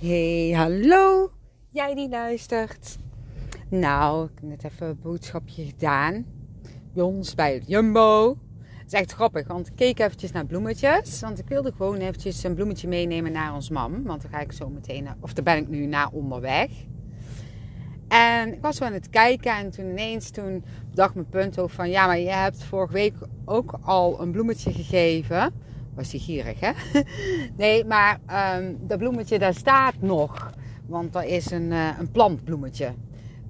Hey, hallo. Jij die luistert. Nou, ik heb net even een boodschapje gedaan. Bij ons bij het Jumbo. Het is echt grappig, want ik keek eventjes naar bloemetjes. Want ik wilde gewoon eventjes een bloemetje meenemen naar ons mam. Want daar ga ik zo meteen, of daar ben ik nu naar onderweg. En ik was zo aan het kijken en toen ineens toen dacht mijn punt ook van... Ja, maar je hebt vorige week ook al een bloemetje gegeven was hij gierig, hè? Nee, maar um, dat bloemetje daar staat nog. Want dat is een, uh, een plantbloemetje.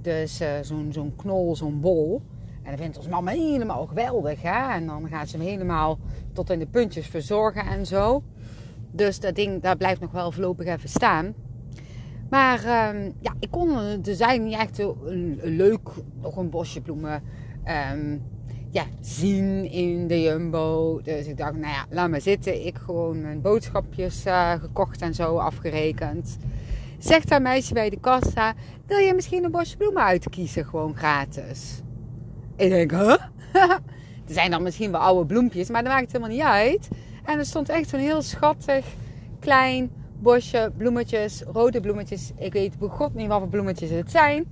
Dus uh, zo'n zo'n knol, zo'n bol. En dat vindt ons mama helemaal geweldig, hè? En dan gaat ze hem helemaal tot in de puntjes verzorgen en zo. Dus dat ding, daar blijft nog wel voorlopig even staan. Maar um, ja, ik kon er zijn niet echt een, leuk, nog een bosje bloemen... Um, ja, zien in de Jumbo. Dus ik dacht, nou ja, laat maar zitten. Ik gewoon mijn boodschapjes uh, gekocht en zo afgerekend. Zegt dat meisje bij de kassa, wil je misschien een bosje bloemen uitkiezen, gewoon gratis? Ik denk, huh? er zijn dan misschien wel oude bloempjes, maar dat maakt helemaal niet uit. En er stond echt zo'n heel schattig, klein bosje bloemetjes, rode bloemetjes. Ik weet begot niet wat voor bloemetjes het zijn.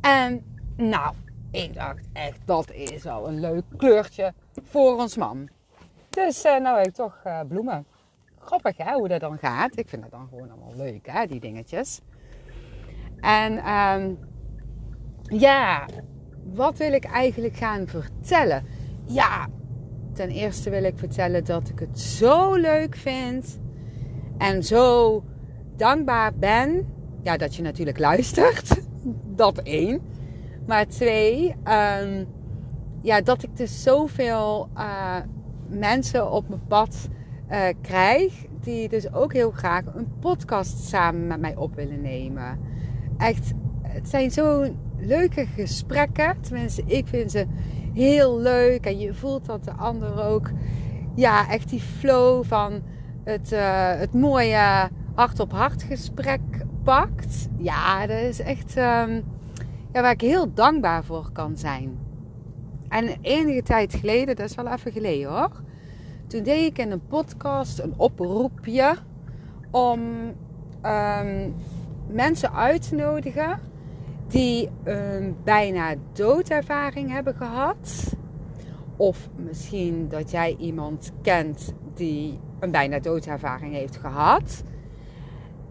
En nou, ik dacht echt, dat is al een leuk kleurtje voor ons man. Dus uh, nou heb ik toch uh, bloemen. Grappig hè, hoe dat dan gaat. Ik vind dat dan gewoon allemaal leuk hè, die dingetjes. En um, ja, wat wil ik eigenlijk gaan vertellen? Ja, ten eerste wil ik vertellen dat ik het zo leuk vind. En zo dankbaar ben. Ja, dat je natuurlijk luistert. Dat één. Maar twee, um, ja, dat ik dus zoveel uh, mensen op mijn pad uh, krijg. Die dus ook heel graag een podcast samen met mij op willen nemen. Echt, het zijn zo leuke gesprekken. Tenminste, ik vind ze heel leuk. En je voelt dat de ander ook, ja, echt die flow van het, uh, het mooie hart-op-hart gesprek pakt. Ja, dat is echt. Um, ja, waar ik heel dankbaar voor kan zijn. En enige tijd geleden, dat is wel even geleden hoor. Toen deed ik in een podcast een oproepje om um, mensen uit te nodigen die een bijna doodervaring hebben gehad. Of misschien dat jij iemand kent die een bijna doodervaring heeft gehad.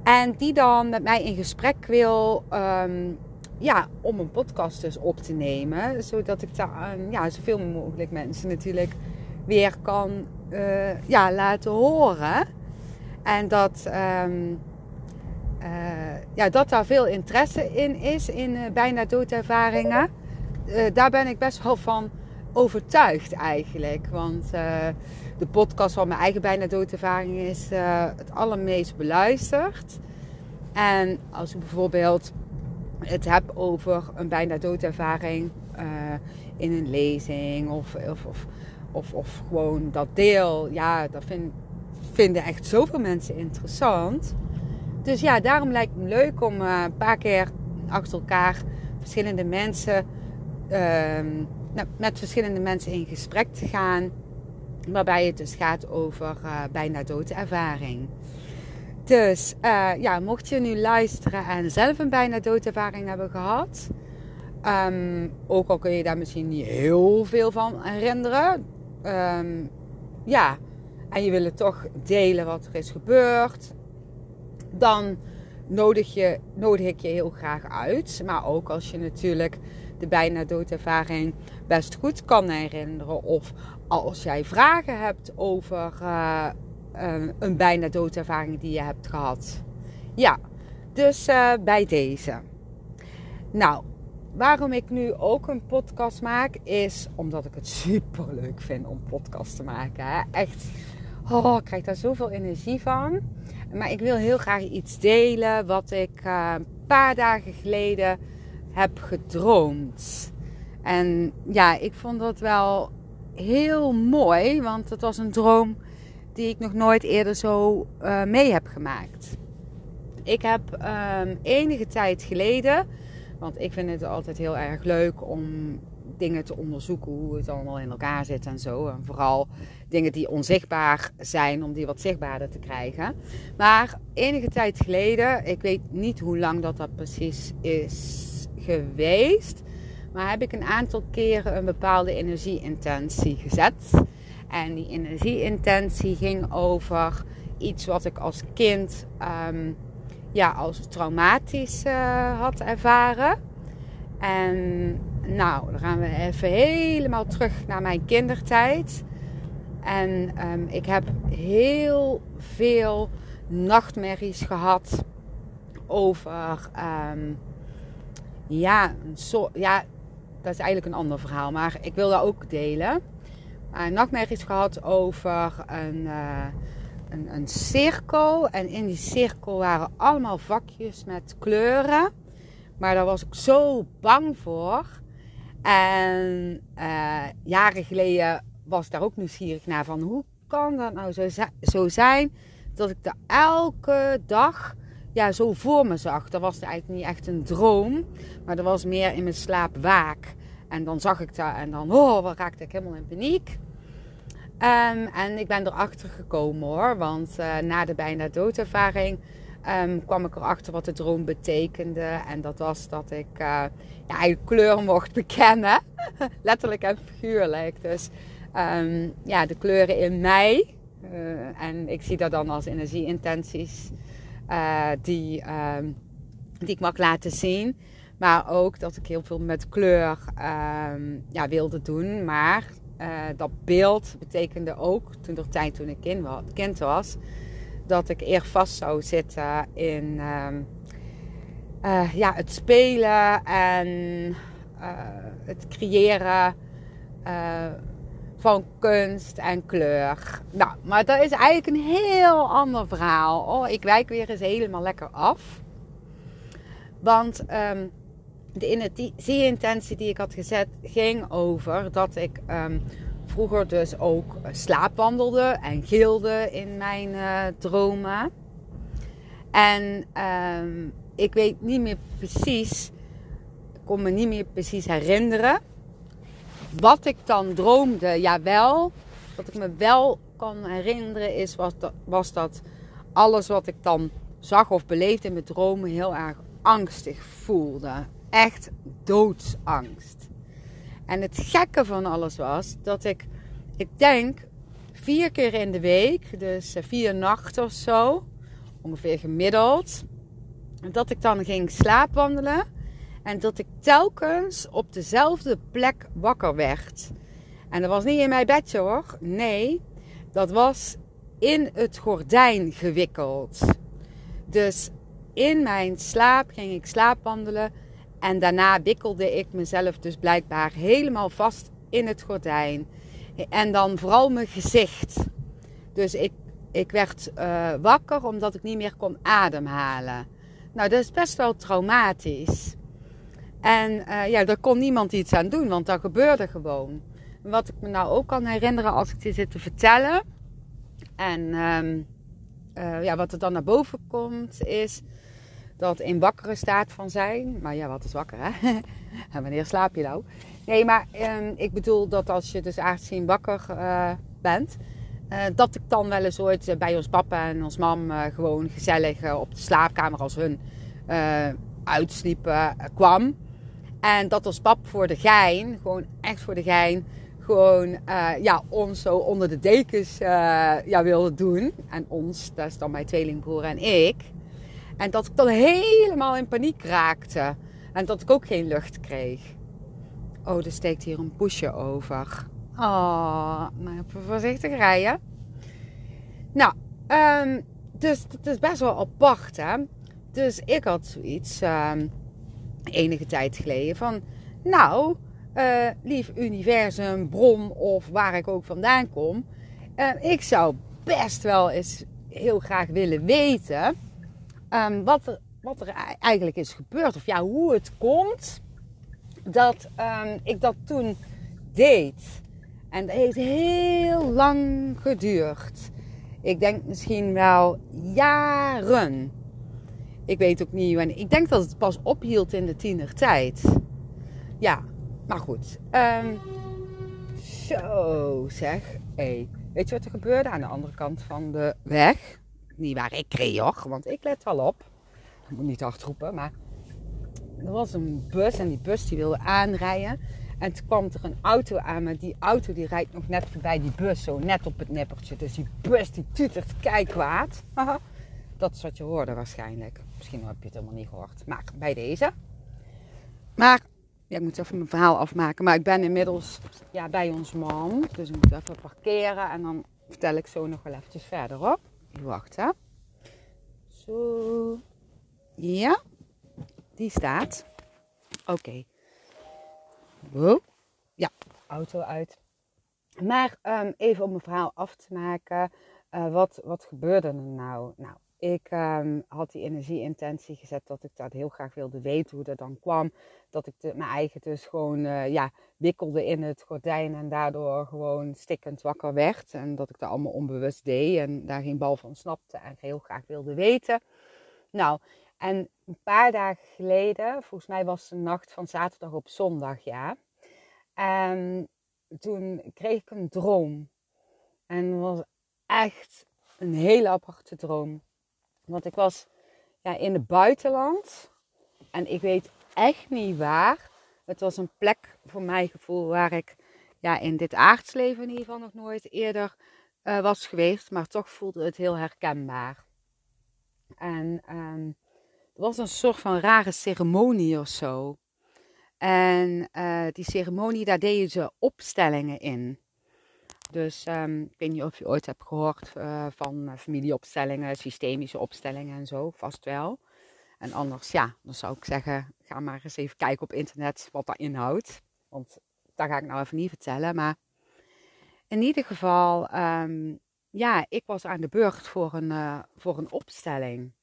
En die dan met mij in gesprek wil um, ja, om een podcast dus op te nemen. Zodat ik daar ja, zoveel mogelijk mensen natuurlijk weer kan uh, ja, laten horen. En dat, um, uh, ja, dat daar veel interesse in is, in uh, bijna doodervaringen. daar ben ik best wel van overtuigd eigenlijk. Want de podcast van mijn eigen bijna doodervaring is het allermeest beluisterd. En als ik bijvoorbeeld het heb over een bijna doodervaring uh, in een lezing of, of, of, of, of gewoon dat deel. Ja, dat vind, vinden echt zoveel mensen interessant. Dus ja, daarom lijkt het me leuk om uh, een paar keer achter elkaar verschillende mensen, uh, met verschillende mensen in gesprek te gaan. Waarbij het dus gaat over uh, bijna doodervaring. Dus uh, ja, mocht je nu luisteren en zelf een bijna doodervaring hebben gehad. Um, ook al kun je daar misschien niet heel veel van herinneren. Um, ja, en je wil het toch delen wat er is gebeurd. Dan nodig, je, nodig ik je heel graag uit. Maar ook als je natuurlijk de bijna doodervaring best goed kan herinneren. Of als jij vragen hebt over... Uh, uh, een bijna doodervaring die je hebt gehad. Ja, dus uh, bij deze. Nou, waarom ik nu ook een podcast maak, is omdat ik het super leuk vind om podcast te maken. Echt, oh, ik krijg daar zoveel energie van. Maar ik wil heel graag iets delen wat ik uh, een paar dagen geleden heb gedroomd. En ja, ik vond dat wel heel mooi, want het was een droom die ik nog nooit eerder zo uh, mee heb gemaakt. Ik heb um, enige tijd geleden, want ik vind het altijd heel erg leuk om dingen te onderzoeken hoe het allemaal in elkaar zit en zo. En vooral dingen die onzichtbaar zijn, om die wat zichtbaarder te krijgen. Maar enige tijd geleden, ik weet niet hoe lang dat, dat precies is geweest. Maar heb ik een aantal keren een bepaalde energieintentie gezet. En die energieintentie ging over iets wat ik als kind um, ja, als traumatisch uh, had ervaren. En nou, dan gaan we even helemaal terug naar mijn kindertijd. En um, ik heb heel veel nachtmerries gehad over. Um, ja, zo, ja, dat is eigenlijk een ander verhaal, maar ik wil dat ook delen. Uh, nachtmerries gehad over een, uh, een, een cirkel. En in die cirkel waren allemaal vakjes met kleuren. Maar daar was ik zo bang voor. En uh, jaren geleden was ik daar ook nieuwsgierig naar van hoe kan dat nou zo, zo zijn dat ik er elke dag ja, zo voor me zag. Dat was eigenlijk niet echt een droom, maar dat was meer in mijn slaap waak. En dan zag ik dat en dan oh, wat raakte ik helemaal in paniek. Um, en ik ben erachter gekomen hoor, want uh, na de bijna doodervaring um, kwam ik erachter wat de droom betekende. En dat was dat ik uh, ja, kleur mocht bekennen, letterlijk en figuurlijk. Dus um, ja, de kleuren in mij. Uh, en ik zie dat dan als energieintenties die, die ik mag laten zien. Maar ook dat ik heel veel met kleur um, ja, wilde doen. Maar uh, dat beeld betekende ook, toen de tijd toen ik kind was, dat ik eer vast zou zitten in um, uh, ja, het spelen en uh, het creëren van kunst en kleur. Nou, maar dat is eigenlijk een heel ander verhaal. Oh, ik wijk weer eens helemaal lekker af. Want um, de energieintentie die ik had gezet ging over dat ik um, vroeger dus ook slaapwandelde en gilde in mijn uh, dromen. En um, ik weet niet meer precies, ik kon me niet meer precies herinneren wat ik dan droomde. Jawel, wat ik me wel kan herinneren is was dat, was dat alles wat ik dan zag of beleefde in mijn dromen heel erg angstig voelde echt doodsangst. En het gekke van alles was dat ik, ik denk, vier keer in de week, dus eh, vier nachten of zo, ongeveer gemiddeld, dat ik dan ging slaapwandelen en dat ik telkens op dezelfde plek wakker werd. En dat was niet in mijn bedje hoor, nee, dat was in het gordijn gewikkeld. Dus in mijn slaap ging ik slaapwandelen en daarna wikkelde ik mezelf dus blijkbaar helemaal vast in het gordijn. En dan vooral mijn gezicht. Dus ik, ik werd uh, wakker omdat ik niet meer kon ademhalen. Nou, dat is best wel traumatisch. En uh, ja, daar kon niemand iets aan doen, want dat gebeurde gewoon. wat ik me nou ook kan herinneren als ik dit zit te vertellen. En um, uh, ja, wat er dan naar boven komt, is dat in wakkere staat van zijn. Maar ja, wat is wakker hè? en wanneer slaap je nou? Nee, maar um, ik bedoel dat als je dus aangezien wakker uh, bent, uh, dat ik dan wel eens ooit bij ons papa en ons mam gewoon gezellig op de slaapkamer als hun uitsliepen kwam. En dat ons pap voor de gein, gewoon echt voor de gein, gewoon ja, ons zo onder de dekens ja, wilde doen. En ons, dat is dan mijn tweelingbroer en ik. En dat ik dan helemaal in paniek raakte. En dat ik ook geen lucht kreeg. Oh, er steekt hier een poesje over. Oh, maar even voorzichtig rijden. Nou, um, dus het is best wel apart, hè. Dus ik had zoiets um, enige tijd geleden van... Nou, uh, lief universum, bron of waar ik ook vandaan kom... Uh, ik zou best wel eens heel graag willen weten um, wat, er, wat er eigenlijk is gebeurd. Of ja, hoe het komt dat um, ik dat toen deed. En dat heeft heel lang geduurd. Ik denk misschien wel jaren. Ik weet ook niet. Ik denk dat het pas ophield in de tienertijd. Ja, maar goed. Ehm, zo zeg. Hey. Weet je wat er gebeurde aan de andere kant van de weg? Niet waar ik hoor, want ik let wel op. Ik moet niet hard roepen, maar er was een bus en die bus die wilde aanrijden. En toen kwam er een auto aan, maar die auto die rijdt nog net voorbij die bus, zo net op het nippertje. Dus die bus die tutert kwaad. Dat is wat je hoorde waarschijnlijk. Misschien heb je het helemaal niet gehoord. Maar bij deze. Maar, ja, ik moet even mijn verhaal afmaken. Maar ik ben inmiddels ja, bij ons man. Dus ik moet even parkeren. En dan vertel ik zo nog wel eventjes verder op. Wacht hè. Zo. Ja. Die staat. Oké. Ja, auto uit. Maar um, even om mijn verhaal af te maken. Uh, wat, wat gebeurde er nou? Nou, ik um, had die energieintentie gezet dat ik dat heel graag wilde weten hoe dat dan kwam. Dat ik de, mijn eigen dus gewoon uh, ja, wikkelde in het gordijn en daardoor gewoon stikkend wakker werd. En dat ik dat allemaal onbewust deed en daar geen bal van snapte en heel graag wilde weten. Nou, en een paar dagen geleden, volgens mij was de nacht van zaterdag op zondag, ja. En toen kreeg ik een droom. En het was echt een hele aparte droom. Want ik was ja, in het buitenland. En ik weet echt niet waar. Het was een plek voor mijn gevoel waar ik ja, in dit aardsleven in ieder geval nog nooit eerder uh, was geweest. Maar toch voelde het heel herkenbaar. En um, het was een soort van rare ceremonie of zo. En uh, die ceremonie, daar deden ze opstellingen in. Dus um, ik weet niet of je ooit hebt gehoord uh, van familieopstellingen, systemische opstellingen en zo, vast wel. En anders, ja, dan zou ik zeggen, ga maar eens even kijken op internet wat dat inhoudt. Want dat ga ik nou even niet vertellen. Maar in ieder geval, um, ja, ik was aan de beurt voor een, uh, voor een opstelling.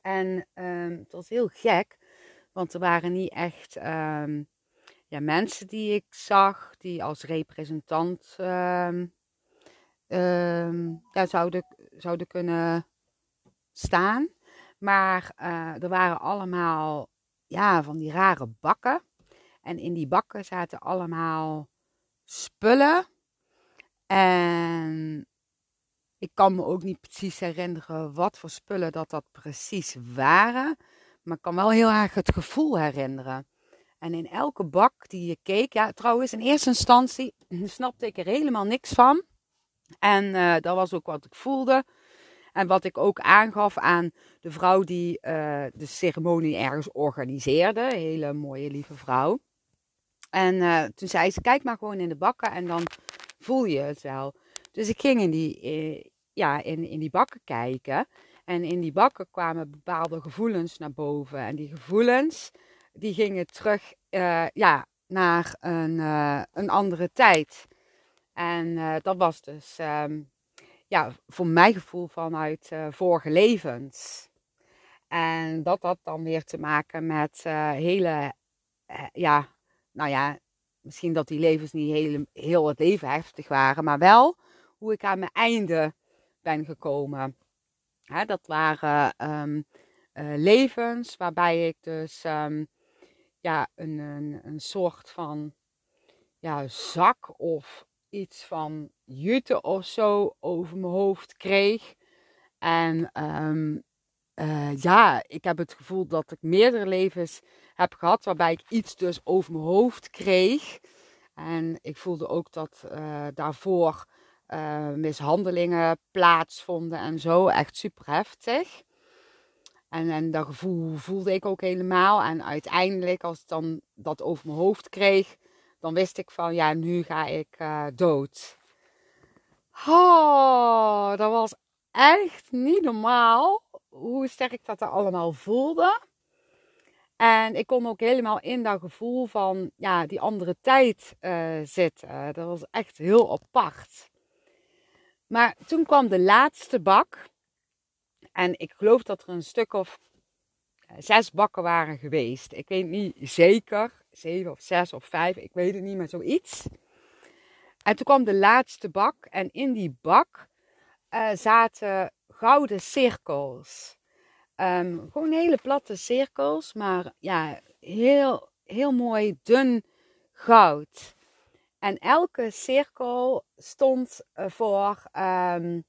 En um, het was heel gek, want er waren niet echt ja, mensen die ik zag die als representant um, ja, zouden, zouden kunnen staan. Maar uh, er waren allemaal ja, van die rare bakken. En in die bakken zaten allemaal spullen. En ik kan me ook niet precies herinneren wat voor spullen dat dat precies waren. Maar ik kan wel heel erg het gevoel herinneren. En in elke bak die je keek, ja, trouwens, in eerste instantie snapte ik er helemaal niks van. En uh, dat was ook wat ik voelde. En wat ik ook aangaf aan de vrouw die uh, de ceremonie ergens organiseerde. Hele mooie, lieve vrouw. En uh, toen zei ze: Kijk maar gewoon in de bakken en dan voel je het wel. Dus ik ging in die, ja, in, in die bakken kijken. En in die bakken kwamen bepaalde gevoelens naar boven. En die gevoelens, die gingen terug uh, ja, naar een, uh, een andere tijd. En uh, dat was dus um, ja, voor mijn gevoel vanuit vorige levens. En dat had dan weer te maken met hele, ja, nou ja, misschien dat die levens niet heel, heel het leven heftig waren, maar wel hoe ik aan mijn einde ben gekomen. Hè, dat waren uh, levens waarbij ik dus um, ja, een, een, een soort van ja, zak of iets van jute of zo over mijn hoofd kreeg. En um, uh, ja, ik heb het gevoel dat ik meerdere levens heb gehad waarbij ik iets dus over mijn hoofd kreeg. En ik voelde ook dat uh, daarvoor uh, mishandelingen plaatsvonden en zo. Echt super heftig. En, en dat gevoel voelde ik ook helemaal. En uiteindelijk, als ik dan dat over mijn hoofd kreeg, dan wist ik van ja, nu ga ik uh, dood. Oh, dat was echt niet normaal hoe sterk dat er allemaal voelde. En ik kon ook helemaal in dat gevoel van ja, die andere tijd uh, zitten. Dat was echt heel apart. Maar toen kwam de laatste bak. En ik geloof dat er een stuk of eh, zes bakken waren geweest. Ik weet niet zeker. Zeven of zes of vijf. Ik weet het niet, maar zoiets. En toen kwam de laatste bak. En in die bak uh, zaten gouden cirkels. Um, gewoon hele platte cirkels. Maar ja, heel, heel mooi dun goud. En elke cirkel stond voor ehm,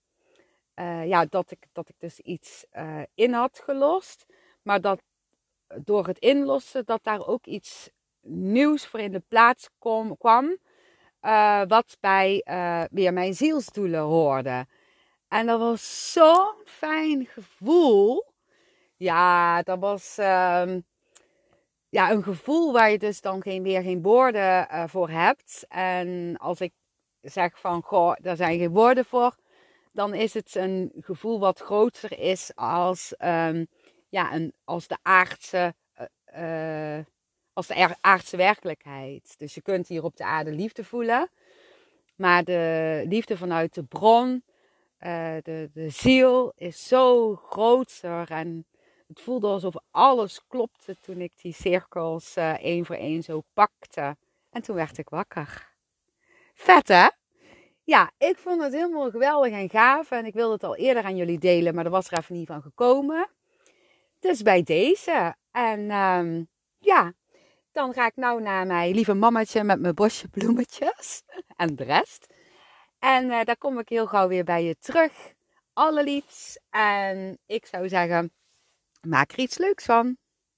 eh, ja, dat, ik, dat ik dus iets uh, in had gelost. Maar dat door het inlossen, dat daar ook iets nieuws voor in de plaats kwam. Wat bij weer mijn zielsdoelen hoorde. En dat was zo'n fijn gevoel. Ja, dat was ehm, ja, een gevoel waar je dus dan geen, weer geen woorden voor hebt. En als ik zeg van, goh, daar zijn geen woorden voor, dan is het een gevoel wat groter is als, um, ja, een, als de aardse, uh, als de aardse werkelijkheid. Dus je kunt hier op de aarde liefde voelen, maar de liefde vanuit de bron, uh, de, de ziel is zo groter en het voelde alsof alles klopte toen ik die cirkels één voor één zo pakte. En toen werd ik wakker. Vet hè? Ja, ik vond het helemaal geweldig en gaaf. En ik wilde het al eerder aan jullie delen, maar er was er even niet van gekomen. Dus bij deze. En um, ja, dan ga ik nou naar mijn lieve mammetje met mijn bosje bloemetjes. En de rest. En uh, daar kom ik heel gauw weer bij je terug. Allerliefst. En ik zou zeggen, maak er iets leuks van.